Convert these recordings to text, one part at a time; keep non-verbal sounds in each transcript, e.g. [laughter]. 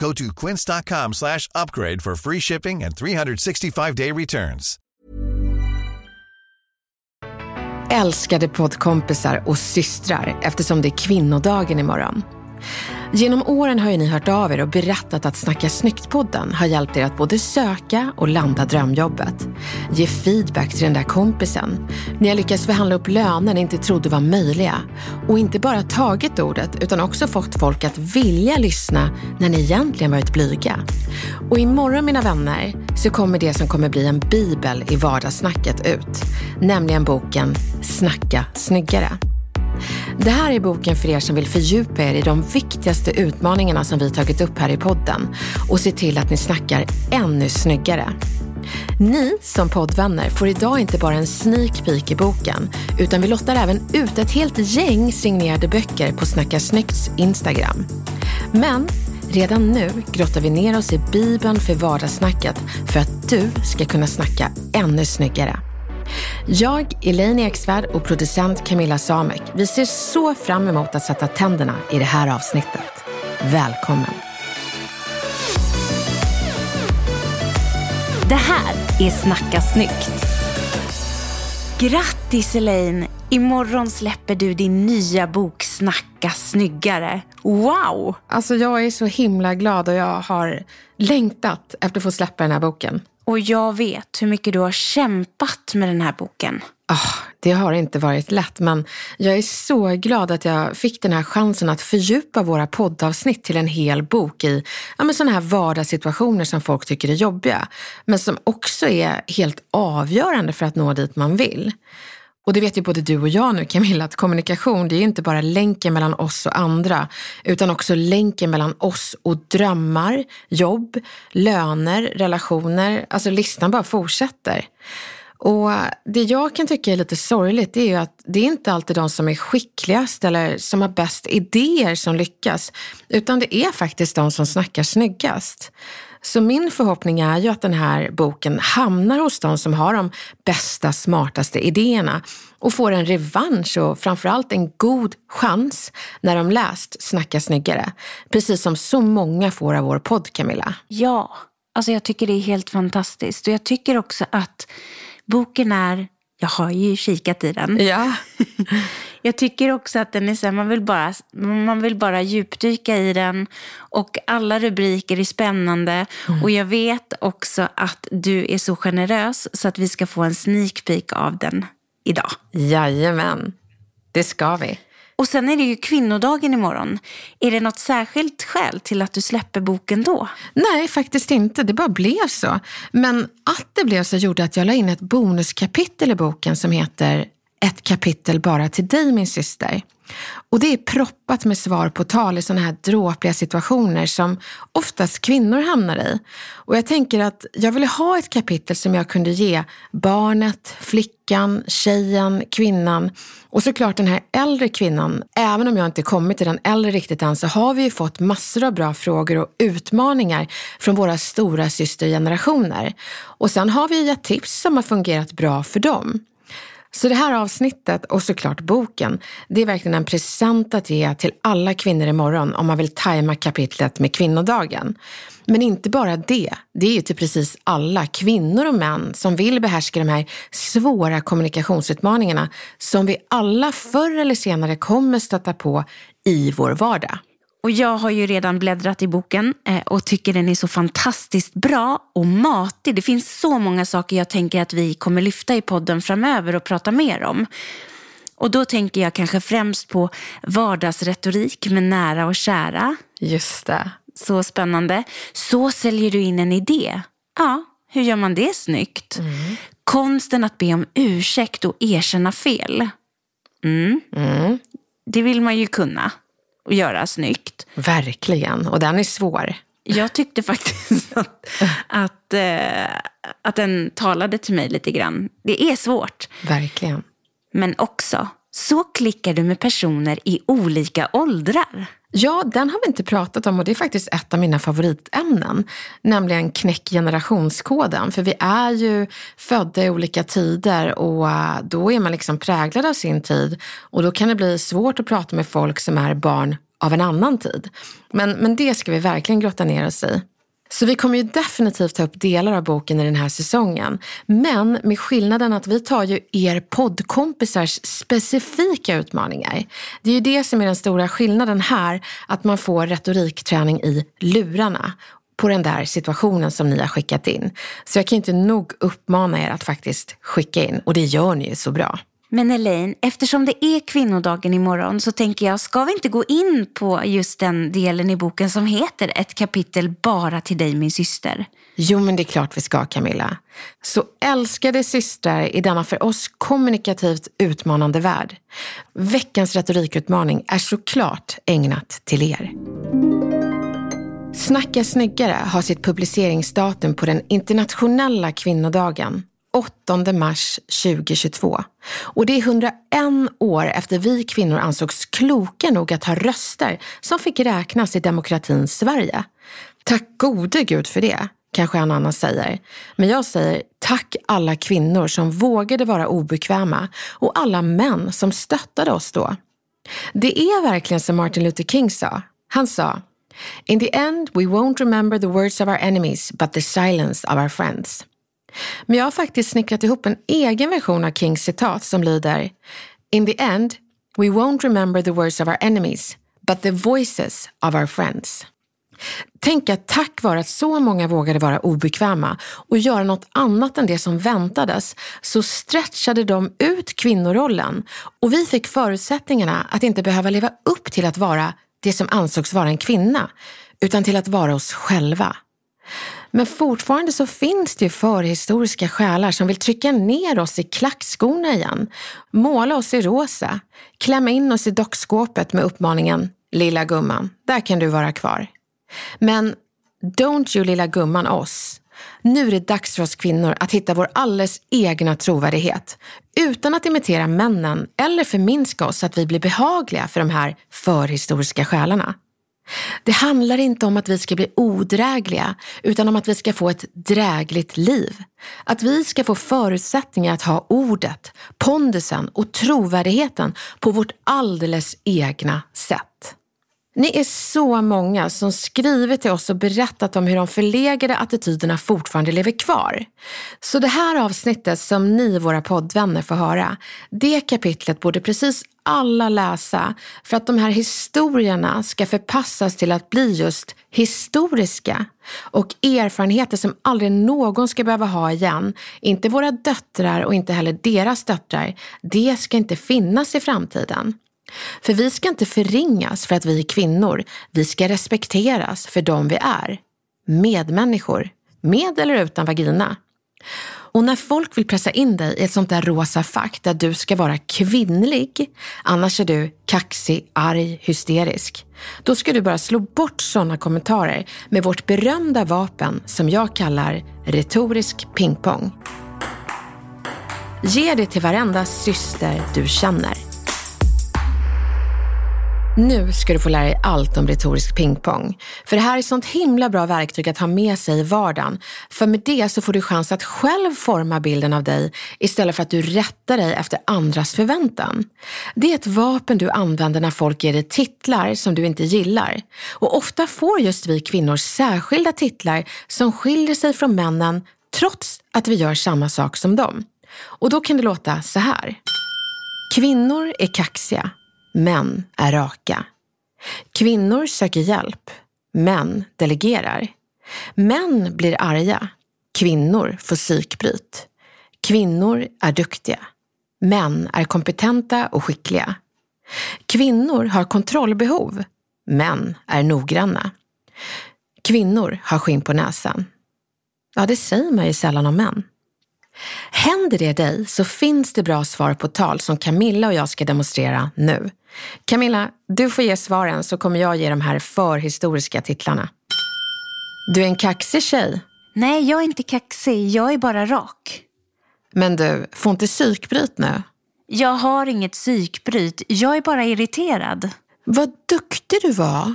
Go to quince.com slash upgrade for free shipping and 365-day returns. Älskade poddkompisar och systrar eftersom det är kvinnodagen imorgon. Genom åren har ju ni hört av er och berättat att Snacka snyggt-podden har hjälpt er att både söka och landa drömjobbet. Ge feedback till den där kompisen. Ni har lyckats förhandla upp löner ni inte trodde var möjliga. Och inte bara tagit ordet utan också fått folk att vilja lyssna när ni egentligen varit blyga. Och imorgon mina vänner så kommer det som kommer bli en bibel i vardagssnacket ut. Nämligen boken Snacka snyggare. Det här är boken för er som vill fördjupa er i de viktigaste utmaningarna som vi tagit upp här i podden och se till att ni snackar ännu snyggare. Ni som poddvänner får idag inte bara en sneak peek i boken utan vi lottar även ut ett helt gäng signerade böcker på Snacka Snyggts Instagram. Men redan nu grottar vi ner oss i Bibeln för vardagssnacket för att du ska kunna snacka ännu snyggare. Jag, Elaine Eksvärd och producent Camilla Samek, vi ser så fram emot att sätta tänderna i det här avsnittet. Välkommen! Det här är Snacka snyggt. Grattis Elaine! Imorgon släpper du din nya bok Snacka snyggare. Wow! Alltså jag är så himla glad och jag har längtat efter att få släppa den här boken. Och jag vet hur mycket du har kämpat med den här boken. Oh, det har inte varit lätt, men jag är så glad att jag fick den här chansen att fördjupa våra poddavsnitt till en hel bok i ja, sådana här vardagssituationer som folk tycker är jobbiga, men som också är helt avgörande för att nå dit man vill. Och det vet ju både du och jag nu Camilla, att kommunikation det är inte bara länken mellan oss och andra, utan också länken mellan oss och drömmar, jobb, löner, relationer. Alltså listan bara fortsätter. Och det jag kan tycka är lite sorgligt är ju att det är inte alltid de som är skickligast eller som har bäst idéer som lyckas, utan det är faktiskt de som snackar snyggast. Så min förhoppning är ju att den här boken hamnar hos de som har de bästa, smartaste idéerna och får en revansch och framförallt en god chans när de läst Snacka snyggare. Precis som så många får av vår podd, Camilla. Ja, alltså jag tycker det är helt fantastiskt. Och jag tycker också att boken är jag har ju kikat i den. Ja. [laughs] jag tycker också att den är så här, man vill, bara, man vill bara djupdyka i den. Och alla rubriker är spännande. Mm. Och jag vet också att du är så generös så att vi ska få en sneak peek av den idag. Jajamän, det ska vi. Och sen är det ju kvinnodagen imorgon. Är det något särskilt skäl till att du släpper boken då? Nej, faktiskt inte. Det bara blev så. Men att det blev så gjorde att jag la in ett bonuskapitel i boken som heter ett kapitel bara till dig min syster. Och det är proppat med svar på tal i sådana här dråpliga situationer som oftast kvinnor hamnar i. Och jag tänker att jag ville ha ett kapitel som jag kunde ge barnet, flickan, tjejen, kvinnan och såklart den här äldre kvinnan. Även om jag inte kommit till den äldre riktigt än så har vi ju fått massor av bra frågor och utmaningar från våra stora systergenerationer. Och sen har vi gett tips som har fungerat bra för dem. Så det här avsnittet och såklart boken, det är verkligen en present att ge till alla kvinnor imorgon om man vill tajma kapitlet med kvinnodagen. Men inte bara det, det är ju till precis alla kvinnor och män som vill behärska de här svåra kommunikationsutmaningarna som vi alla förr eller senare kommer stöta på i vår vardag. Och jag har ju redan bläddrat i boken eh, och tycker den är så fantastiskt bra och matig. Det finns så många saker jag tänker att vi kommer lyfta i podden framöver och prata mer om. Och då tänker jag kanske främst på vardagsretorik med nära och kära. Just det. Så spännande. Så säljer du in en idé. Ja, hur gör man det snyggt? Mm. Konsten att be om ursäkt och erkänna fel. Mm. Mm. Det vill man ju kunna och göra snyggt. Verkligen, och den är svår. Jag tyckte faktiskt [laughs] att, att, äh, att den talade till mig lite grann. Det är svårt. Verkligen. Men också, så klickar du med personer i olika åldrar. Ja, den har vi inte pratat om och det är faktiskt ett av mina favoritämnen. Nämligen knäck generationskoden. För vi är ju födda i olika tider och äh, då är man liksom präglad av sin tid. Och då kan det bli svårt att prata med folk som är barn av en annan tid. Men, men det ska vi verkligen grotta ner oss i. Så vi kommer ju definitivt ta upp delar av boken i den här säsongen. Men med skillnaden att vi tar ju er poddkompisars specifika utmaningar. Det är ju det som är den stora skillnaden här, att man får retorikträning i lurarna på den där situationen som ni har skickat in. Så jag kan inte nog uppmana er att faktiskt skicka in och det gör ni ju så bra. Men Elaine, eftersom det är kvinnodagen imorgon så tänker jag, ska vi inte gå in på just den delen i boken som heter Ett kapitel bara till dig min syster? Jo, men det är klart vi ska Camilla. Så älskade systrar i denna för oss kommunikativt utmanande värld. Veckans retorikutmaning är såklart ägnat till er. Snacka snyggare har sitt publiceringsdatum på den internationella kvinnodagen 8 mars 2022. Och det är 101 år efter vi kvinnor ansågs kloka nog att ha röster som fick räknas i demokratins Sverige. Tack gode gud för det, kanske en annan säger. Men jag säger tack alla kvinnor som vågade vara obekväma och alla män som stöttade oss då. Det är verkligen som Martin Luther King sa. Han sa In the end we won't remember the words of our enemies but the silence of our friends. Men jag har faktiskt snickrat ihop en egen version av Kings citat som lyder In the end, we won't remember the words of our enemies, but the voices of our friends. Tänk att tack vare att så många vågade vara obekväma och göra något annat än det som väntades så stretchade de ut kvinnorollen och vi fick förutsättningarna att inte behöva leva upp till att vara det som ansågs vara en kvinna, utan till att vara oss själva. Men fortfarande så finns det ju förhistoriska själar som vill trycka ner oss i klackskorna igen, måla oss i rosa, klämma in oss i dockskåpet med uppmaningen Lilla gumman, där kan du vara kvar. Men don't you lilla gumman oss. Nu är det dags för oss kvinnor att hitta vår alldeles egna trovärdighet utan att imitera männen eller förminska oss så att vi blir behagliga för de här förhistoriska själarna. Det handlar inte om att vi ska bli odrägliga, utan om att vi ska få ett drägligt liv. Att vi ska få förutsättningar att ha ordet, pondusen och trovärdigheten på vårt alldeles egna sätt. Ni är så många som skrivit till oss och berättat om hur de förlegade attityderna fortfarande lever kvar. Så det här avsnittet som ni, våra poddvänner, får höra, det kapitlet borde precis alla läsa för att de här historierna ska förpassas till att bli just historiska och erfarenheter som aldrig någon ska behöva ha igen. Inte våra döttrar och inte heller deras döttrar. Det ska inte finnas i framtiden. För vi ska inte förringas för att vi är kvinnor. Vi ska respekteras för de vi är. Medmänniskor, med eller utan vagina. Och när folk vill pressa in dig i ett sånt där rosa fack där du ska vara kvinnlig, annars är du kaxig, arg, hysterisk. Då ska du bara slå bort sådana kommentarer med vårt berömda vapen som jag kallar retorisk pingpong. Ge det till varenda syster du känner. Nu ska du få lära dig allt om retorisk pingpong. För det här är ett sånt himla bra verktyg att ha med sig i vardagen. För med det så får du chans att själv forma bilden av dig istället för att du rättar dig efter andras förväntan. Det är ett vapen du använder när folk ger dig titlar som du inte gillar. Och ofta får just vi kvinnor särskilda titlar som skiljer sig från männen trots att vi gör samma sak som dem. Och då kan det låta så här. Kvinnor är kaxiga Män är raka. Kvinnor söker hjälp. Män delegerar. Män blir arga. Kvinnor får psykbryt. Kvinnor är duktiga. Män är kompetenta och skickliga. Kvinnor har kontrollbehov. Män är noggranna. Kvinnor har skinn på näsan. Ja, det säger man ju sällan om män. Händer det dig så finns det bra svar på tal som Camilla och jag ska demonstrera nu. Camilla, du får ge svaren så kommer jag ge de här förhistoriska titlarna. Du är en kaxig tjej. Nej, jag är inte kaxig. Jag är bara rak. Men du, får inte psykbryt nu? Jag har inget psykbryt. Jag är bara irriterad. Vad duktig du var.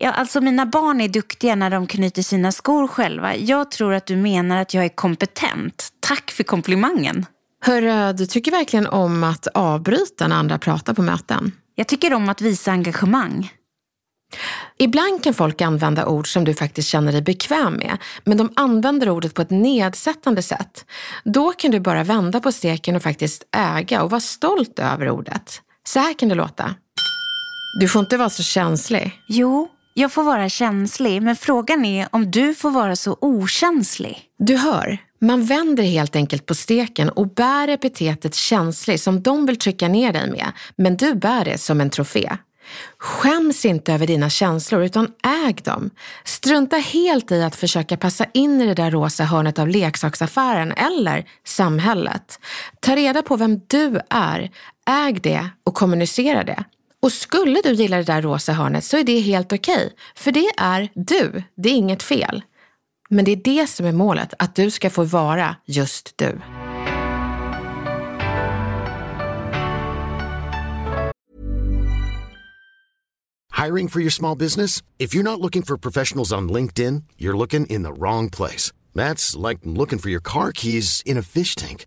Ja, alltså mina barn är duktiga när de knyter sina skor själva. Jag tror att du menar att jag är kompetent. Tack för komplimangen. Hörru, du tycker verkligen om att avbryta när andra pratar på möten. Jag tycker om att visa engagemang. Ibland kan folk använda ord som du faktiskt känner dig bekväm med, men de använder ordet på ett nedsättande sätt. Då kan du bara vända på steken och faktiskt äga och vara stolt över ordet. Så här kan det låta. Du får inte vara så känslig. Jo, jag får vara känslig, men frågan är om du får vara så okänslig. Du hör, man vänder helt enkelt på steken och bär epitetet känslig som de vill trycka ner dig med, men du bär det som en trofé. Skäms inte över dina känslor utan äg dem. Strunta helt i att försöka passa in i det där rosa hörnet av leksaksaffären eller samhället. Ta reda på vem du är, äg det och kommunicera det. Och skulle du gilla det där rosa hörnet så är det helt okej, okay, för det är du, det är inget fel. Men det är det som är målet, att du ska få vara just du. Hiring for your small business? If you're not looking for professionals on LinkedIn, you're looking in the wrong place. That's like looking for your car keys in a fish tank.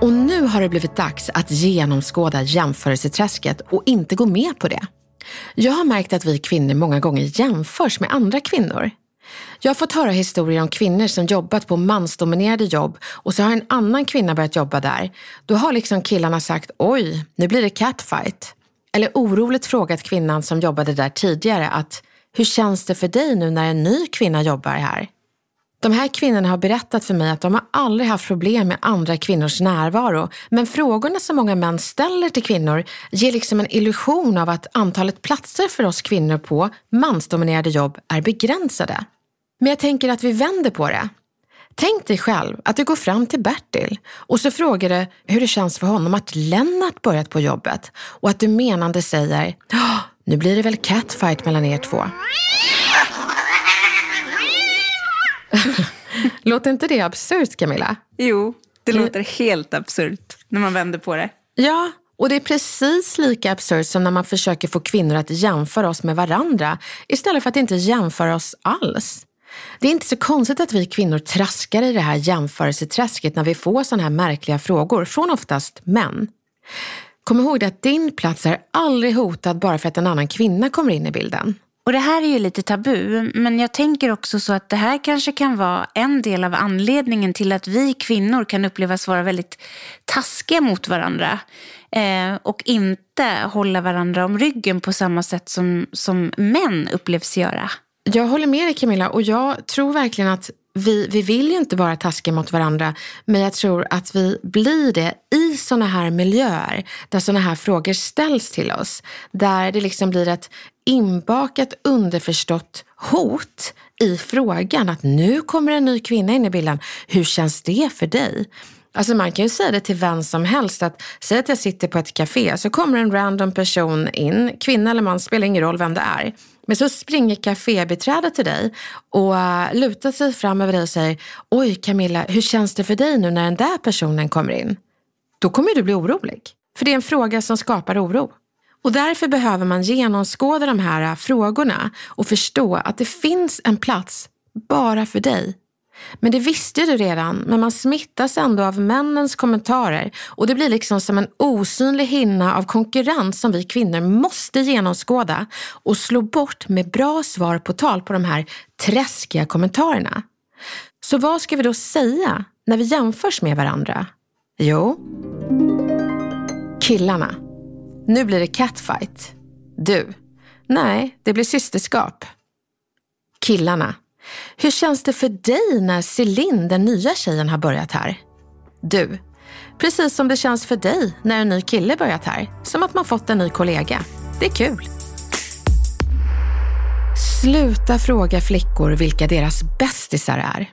Och nu har det blivit dags att genomskåda jämförelseträsket och inte gå med på det. Jag har märkt att vi kvinnor många gånger jämförs med andra kvinnor. Jag har fått höra historier om kvinnor som jobbat på mansdominerade jobb och så har en annan kvinna börjat jobba där. Då har liksom killarna sagt oj, nu blir det catfight. Eller oroligt frågat kvinnan som jobbade där tidigare att hur känns det för dig nu när en ny kvinna jobbar här? De här kvinnorna har berättat för mig att de har aldrig haft problem med andra kvinnors närvaro. Men frågorna som många män ställer till kvinnor ger liksom en illusion av att antalet platser för oss kvinnor på mansdominerade jobb är begränsade. Men jag tänker att vi vänder på det. Tänk dig själv att du går fram till Bertil och så frågar du hur det känns för honom att Lennart börjat på jobbet och att du menande säger nu blir det väl catfight mellan er två. [laughs] låter inte det absurt, Camilla? Jo, det låter helt absurt när man vänder på det. Ja, och det är precis lika absurt som när man försöker få kvinnor att jämföra oss med varandra istället för att inte jämföra oss alls. Det är inte så konstigt att vi kvinnor traskar i det här jämförelseträsket när vi får sådana här märkliga frågor från oftast män. Kom ihåg att din plats är aldrig hotad bara för att en annan kvinna kommer in i bilden. Och det här är ju lite tabu, men jag tänker också så att det här kanske kan vara en del av anledningen till att vi kvinnor kan upplevas vara väldigt taskiga mot varandra eh, och inte hålla varandra om ryggen på samma sätt som, som män upplevs göra. Jag håller med dig Camilla och jag tror verkligen att vi, vi vill ju inte vara taskiga mot varandra, men jag tror att vi blir det i sådana här miljöer där sådana här frågor ställs till oss. Där det liksom blir ett inbakat underförstått hot i frågan att nu kommer en ny kvinna in i bilden. Hur känns det för dig? Alltså man kan ju säga det till vem som helst. att Säg att jag sitter på ett café så kommer en random person in, kvinna eller man, spelar ingen roll vem det är. Men så springer kafébiträdet till dig och uh, lutar sig fram över dig och säger Oj Camilla, hur känns det för dig nu när den där personen kommer in? Då kommer du bli orolig. För det är en fråga som skapar oro. Och därför behöver man genomskåda de här äh, frågorna och förstå att det finns en plats bara för dig men det visste du redan, men man smittas ändå av männens kommentarer och det blir liksom som en osynlig hinna av konkurrens som vi kvinnor måste genomskåda och slå bort med bra svar på tal på de här träskiga kommentarerna. Så vad ska vi då säga när vi jämförs med varandra? Jo, killarna. Nu blir det catfight. Du. Nej, det blir systerskap. Killarna. Hur känns det för dig när Celine, den nya tjejen, har börjat här? Du, precis som det känns för dig när en ny kille börjat här. Som att man fått en ny kollega. Det är kul. Sluta fråga flickor vilka deras bästisar är.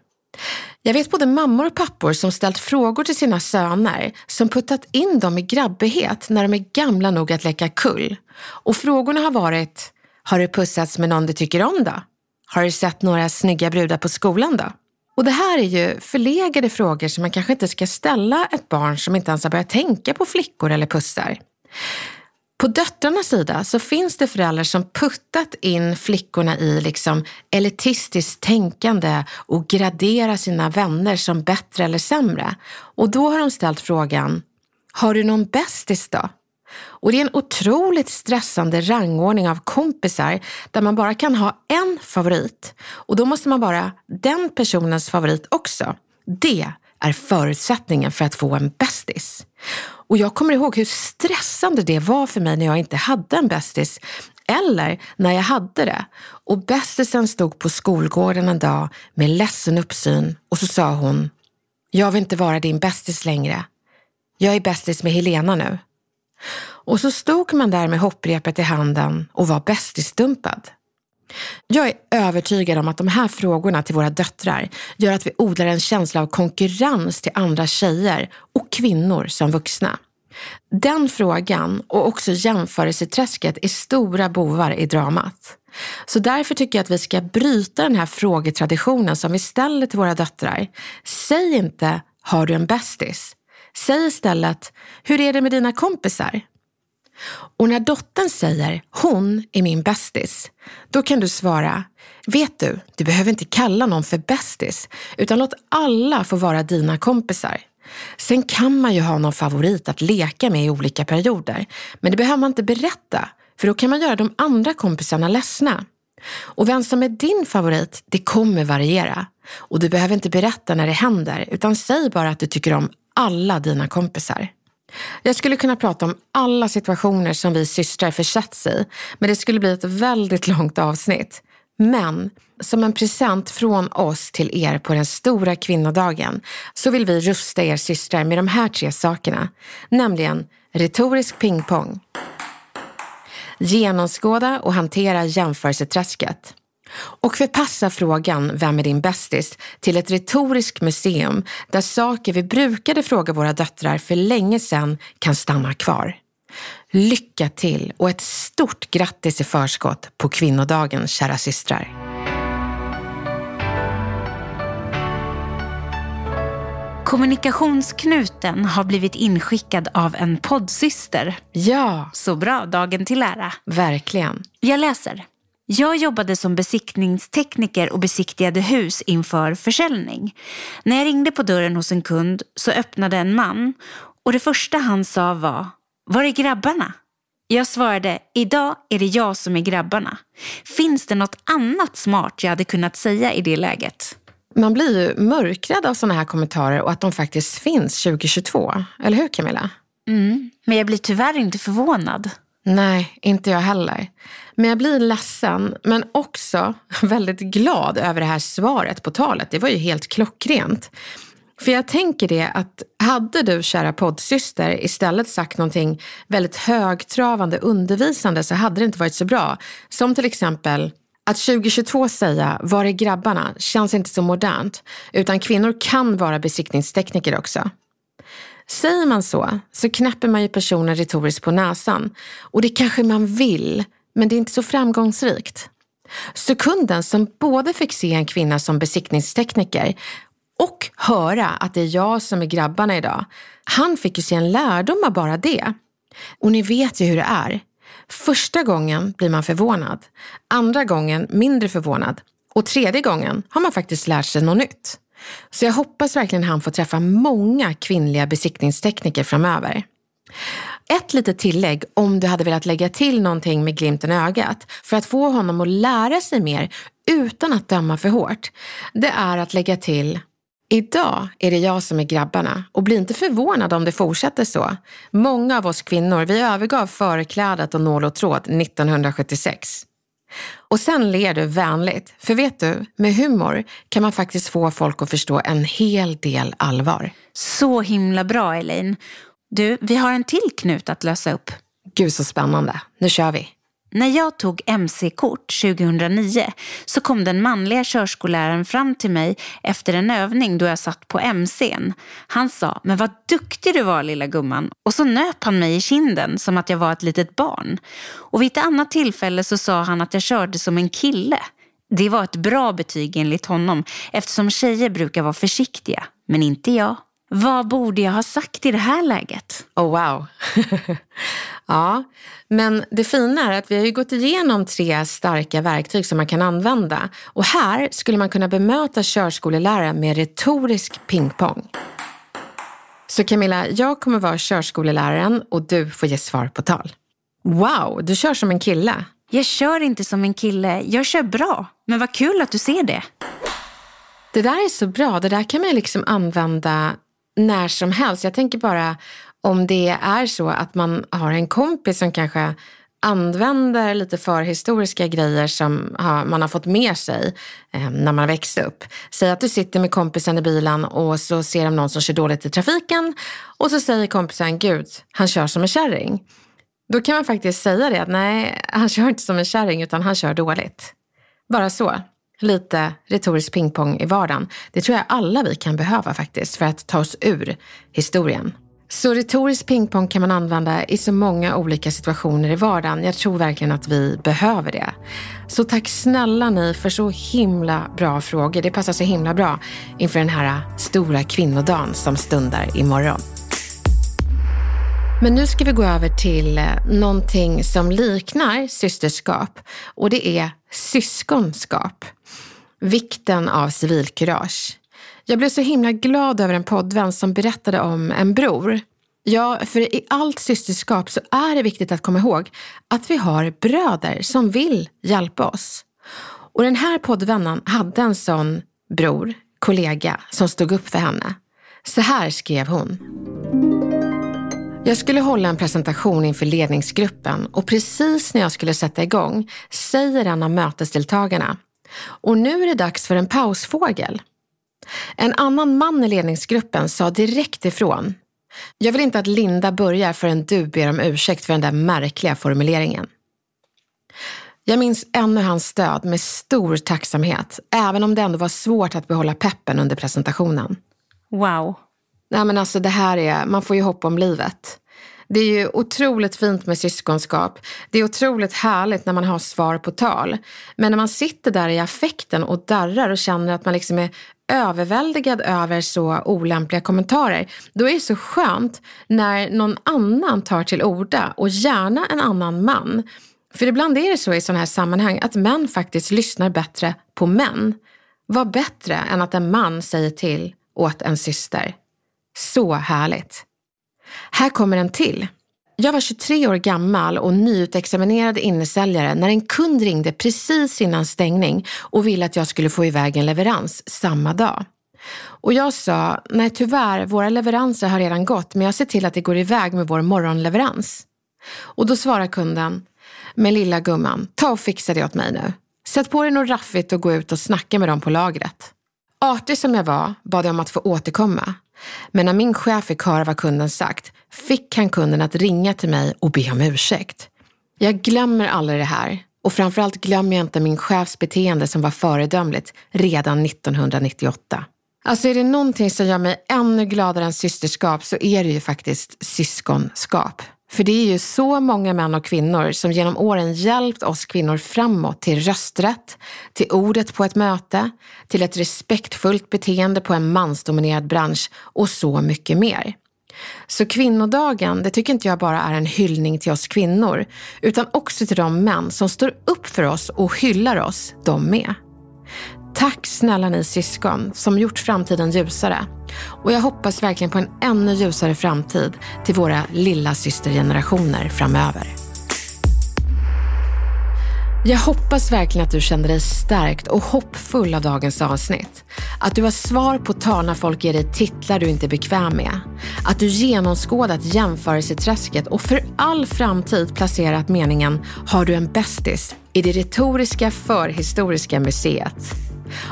Jag vet både mammor och pappor som ställt frågor till sina söner som puttat in dem i grabbighet när de är gamla nog att leka kull. Och frågorna har varit, har du pussats med någon du tycker om då? Har du sett några snygga brudar på skolan då? Och det här är ju förlegade frågor som man kanske inte ska ställa ett barn som inte ens har börjat tänka på flickor eller pussar. På döttrarnas sida så finns det föräldrar som puttat in flickorna i liksom elitistiskt tänkande och graderar sina vänner som bättre eller sämre. Och då har de ställt frågan, har du någon bästis då? Och det är en otroligt stressande rangordning av kompisar där man bara kan ha en favorit. Och då måste man vara den personens favorit också. Det är förutsättningen för att få en bästis. Och jag kommer ihåg hur stressande det var för mig när jag inte hade en bästis. Eller när jag hade det. Och bästisen stod på skolgården en dag med ledsen uppsyn och så sa hon, jag vill inte vara din bästis längre. Jag är bästis med Helena nu. Och så stod man där med hopprepet i handen och var bästisdumpad. Jag är övertygad om att de här frågorna till våra döttrar gör att vi odlar en känsla av konkurrens till andra tjejer och kvinnor som vuxna. Den frågan och också jämförelseträsket är stora bovar i dramat. Så därför tycker jag att vi ska bryta den här frågetraditionen som vi ställer till våra döttrar. Säg inte, har du en bästis? Säg istället, hur är det med dina kompisar? Och när dottern säger, hon är min bästis, då kan du svara, vet du, du behöver inte kalla någon för bästis, utan låt alla få vara dina kompisar. Sen kan man ju ha någon favorit att leka med i olika perioder, men det behöver man inte berätta, för då kan man göra de andra kompisarna ledsna. Och vem som är din favorit, det kommer variera. Och du behöver inte berätta när det händer, utan säg bara att du tycker om alla dina kompisar. Jag skulle kunna prata om alla situationer som vi systrar försätts i, men det skulle bli ett väldigt långt avsnitt. Men som en present från oss till er på den stora kvinnodagen så vill vi rusta er systrar med de här tre sakerna, nämligen retorisk pingpong, genomskåda och hantera jämförelseträsket och förpassa frågan Vem är din bästis? till ett retoriskt museum där saker vi brukade fråga våra döttrar för länge sedan kan stanna kvar. Lycka till och ett stort grattis i förskott på kvinnodagen, kära systrar. Kommunikationsknuten har blivit inskickad av en poddsyster. Ja. Så bra, dagen till ära. Verkligen. Jag läser. Jag jobbade som besiktningstekniker och besiktigade hus inför försäljning. När jag ringde på dörren hos en kund så öppnade en man och det första han sa var Var är grabbarna? Jag svarade, idag är det jag som är grabbarna. Finns det något annat smart jag hade kunnat säga i det läget? Man blir ju mörkrädd av sådana här kommentarer och att de faktiskt finns 2022. Eller hur Camilla? Mm, men jag blir tyvärr inte förvånad. Nej, inte jag heller. Men jag blir ledsen, men också [laughs] väldigt glad över det här svaret på talet. Det var ju helt klockrent. För jag tänker det att hade du, kära poddsyster, istället sagt någonting väldigt högtravande, undervisande så hade det inte varit så bra. Som till exempel att 2022 säga “Var är grabbarna?” känns inte så modernt, utan kvinnor kan vara besiktningstekniker också. Säger man så, så knäpper man ju personen retoriskt på näsan. Och det kanske man vill, men det är inte så framgångsrikt. Så kunden som både fick se en kvinna som besiktningstekniker och höra att det är jag som är grabbarna idag, han fick ju se en lärdom av bara det. Och ni vet ju hur det är. Första gången blir man förvånad, andra gången mindre förvånad och tredje gången har man faktiskt lärt sig något nytt. Så jag hoppas verkligen han får träffa många kvinnliga besiktningstekniker framöver. Ett litet tillägg om du hade velat lägga till någonting med glimten i ögat för att få honom att lära sig mer utan att döma för hårt. Det är att lägga till Idag är det jag som är grabbarna och bli inte förvånad om det fortsätter så. Många av oss kvinnor, vi övergav förklädet och nål och tråd 1976. Och sen ler du vänligt, för vet du, med humor kan man faktiskt få folk att förstå en hel del allvar. Så himla bra Elaine. Du, vi har en till knut att lösa upp. Gud så spännande. Nu kör vi. När jag tog MC-kort 2009 så kom den manliga körskolläraren fram till mig efter en övning då jag satt på MCn. Han sa, men vad duktig du var lilla gumman. Och så nöp han mig i kinden som att jag var ett litet barn. Och vid ett annat tillfälle så sa han att jag körde som en kille. Det var ett bra betyg enligt honom eftersom tjejer brukar vara försiktiga, men inte jag. Vad borde jag ha sagt i det här läget? Oh wow. [laughs] ja, men det fina är att vi har ju gått igenom tre starka verktyg som man kan använda. Och här skulle man kunna bemöta körskoleläraren med retorisk pingpong. Så Camilla, jag kommer vara körskoleläraren och du får ge svar på tal. Wow, du kör som en kille. Jag kör inte som en kille, jag kör bra. Men vad kul att du ser det. Det där är så bra, det där kan man liksom använda när som helst. Jag tänker bara om det är så att man har en kompis som kanske använder lite förhistoriska grejer som man har fått med sig eh, när man växte upp. Säg att du sitter med kompisen i bilen och så ser de någon som kör dåligt i trafiken och så säger kompisen, gud, han kör som en kärring. Då kan man faktiskt säga det, att nej, han kör inte som en kärring utan han kör dåligt. Bara så lite retorisk pingpong i vardagen. Det tror jag alla vi kan behöva faktiskt för att ta oss ur historien. Så retorisk pingpong kan man använda i så många olika situationer i vardagen. Jag tror verkligen att vi behöver det. Så tack snälla ni för så himla bra frågor. Det passar så himla bra inför den här stora kvinnodagen som stundar imorgon. Men nu ska vi gå över till eh, någonting som liknar systerskap och det är syskonskap. Vikten av civilkurage. Jag blev så himla glad över en poddvän som berättade om en bror. Ja, för i allt systerskap så är det viktigt att komma ihåg att vi har bröder som vill hjälpa oss. Och den här poddvännen hade en sån bror, kollega, som stod upp för henne. Så här skrev hon. Jag skulle hålla en presentation inför ledningsgruppen och precis när jag skulle sätta igång säger en av mötesdeltagarna och nu är det dags för en pausfågel. En annan man i ledningsgruppen sa direkt ifrån. Jag vill inte att Linda börjar förrän du ber om ursäkt för den där märkliga formuleringen. Jag minns ännu hans stöd med stor tacksamhet, även om det ändå var svårt att behålla peppen under presentationen. Wow. Nej men alltså det här är, man får ju hopp om livet. Det är ju otroligt fint med syskonskap. Det är otroligt härligt när man har svar på tal. Men när man sitter där i affekten och darrar och känner att man liksom är överväldigad över så olämpliga kommentarer, då är det så skönt när någon annan tar till orda och gärna en annan man. För ibland är det så i sådana här sammanhang att män faktiskt lyssnar bättre på män. Vad bättre än att en man säger till åt en syster. Så härligt. Här kommer en till. Jag var 23 år gammal och nyutexaminerad innesäljare när en kund ringde precis innan stängning och ville att jag skulle få iväg en leverans samma dag. Och jag sa, nej tyvärr, våra leveranser har redan gått men jag ser till att det går iväg med vår morgonleverans. Och då svarar kunden, men lilla gumman, ta och fixa det åt mig nu. Sätt på dig något raffigt och gå ut och snacka med dem på lagret. Artig som jag var bad jag om att få återkomma. Men när min chef fick höra vad kunden sagt fick han kunden att ringa till mig och be om ursäkt. Jag glömmer aldrig det här och framförallt glömmer jag inte min chefs beteende som var föredömligt redan 1998. Alltså är det någonting som gör mig ännu gladare än systerskap så är det ju faktiskt syskonskap. För det är ju så många män och kvinnor som genom åren hjälpt oss kvinnor framåt till rösträtt, till ordet på ett möte, till ett respektfullt beteende på en mansdominerad bransch och så mycket mer. Så kvinnodagen, det tycker inte jag bara är en hyllning till oss kvinnor, utan också till de män som står upp för oss och hyllar oss, de med. Tack snälla ni syskon som gjort framtiden ljusare. Och jag hoppas verkligen på en ännu ljusare framtid till våra lilla systergenerationer framöver. Jag hoppas verkligen att du kände dig stärkt och hoppfull av dagens avsnitt. Att du har svar på tal när folk ger dig titlar du inte är bekväm med. Att du genomskådat jämförelseträsket och för all framtid placerat meningen “Har du en bästis?” i det retoriska förhistoriska museet.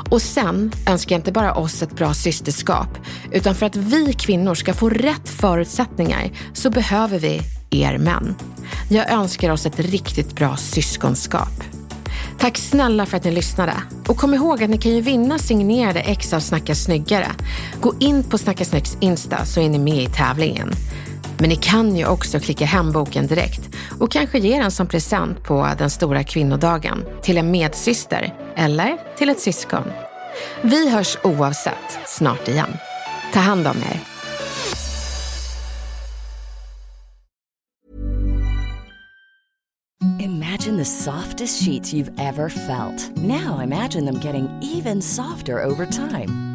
Och sen önskar jag inte bara oss ett bra systerskap, utan för att vi kvinnor ska få rätt förutsättningar så behöver vi er män. Jag önskar oss ett riktigt bra syskonskap. Tack snälla för att ni lyssnade. Och kom ihåg att ni kan ju vinna signerade ex av Snacka snyggare. Gå in på Snacka Snyggs Insta så är ni med i tävlingen. Men ni kan ju också klicka hem boken direkt och kanske ge den som present på den stora kvinnodagen till en medsyster eller till ett syskon. Vi hörs oavsett snart igen. Ta hand om er. Imagine the softest sheets you've ever felt. Now imagine them getting even softer over time.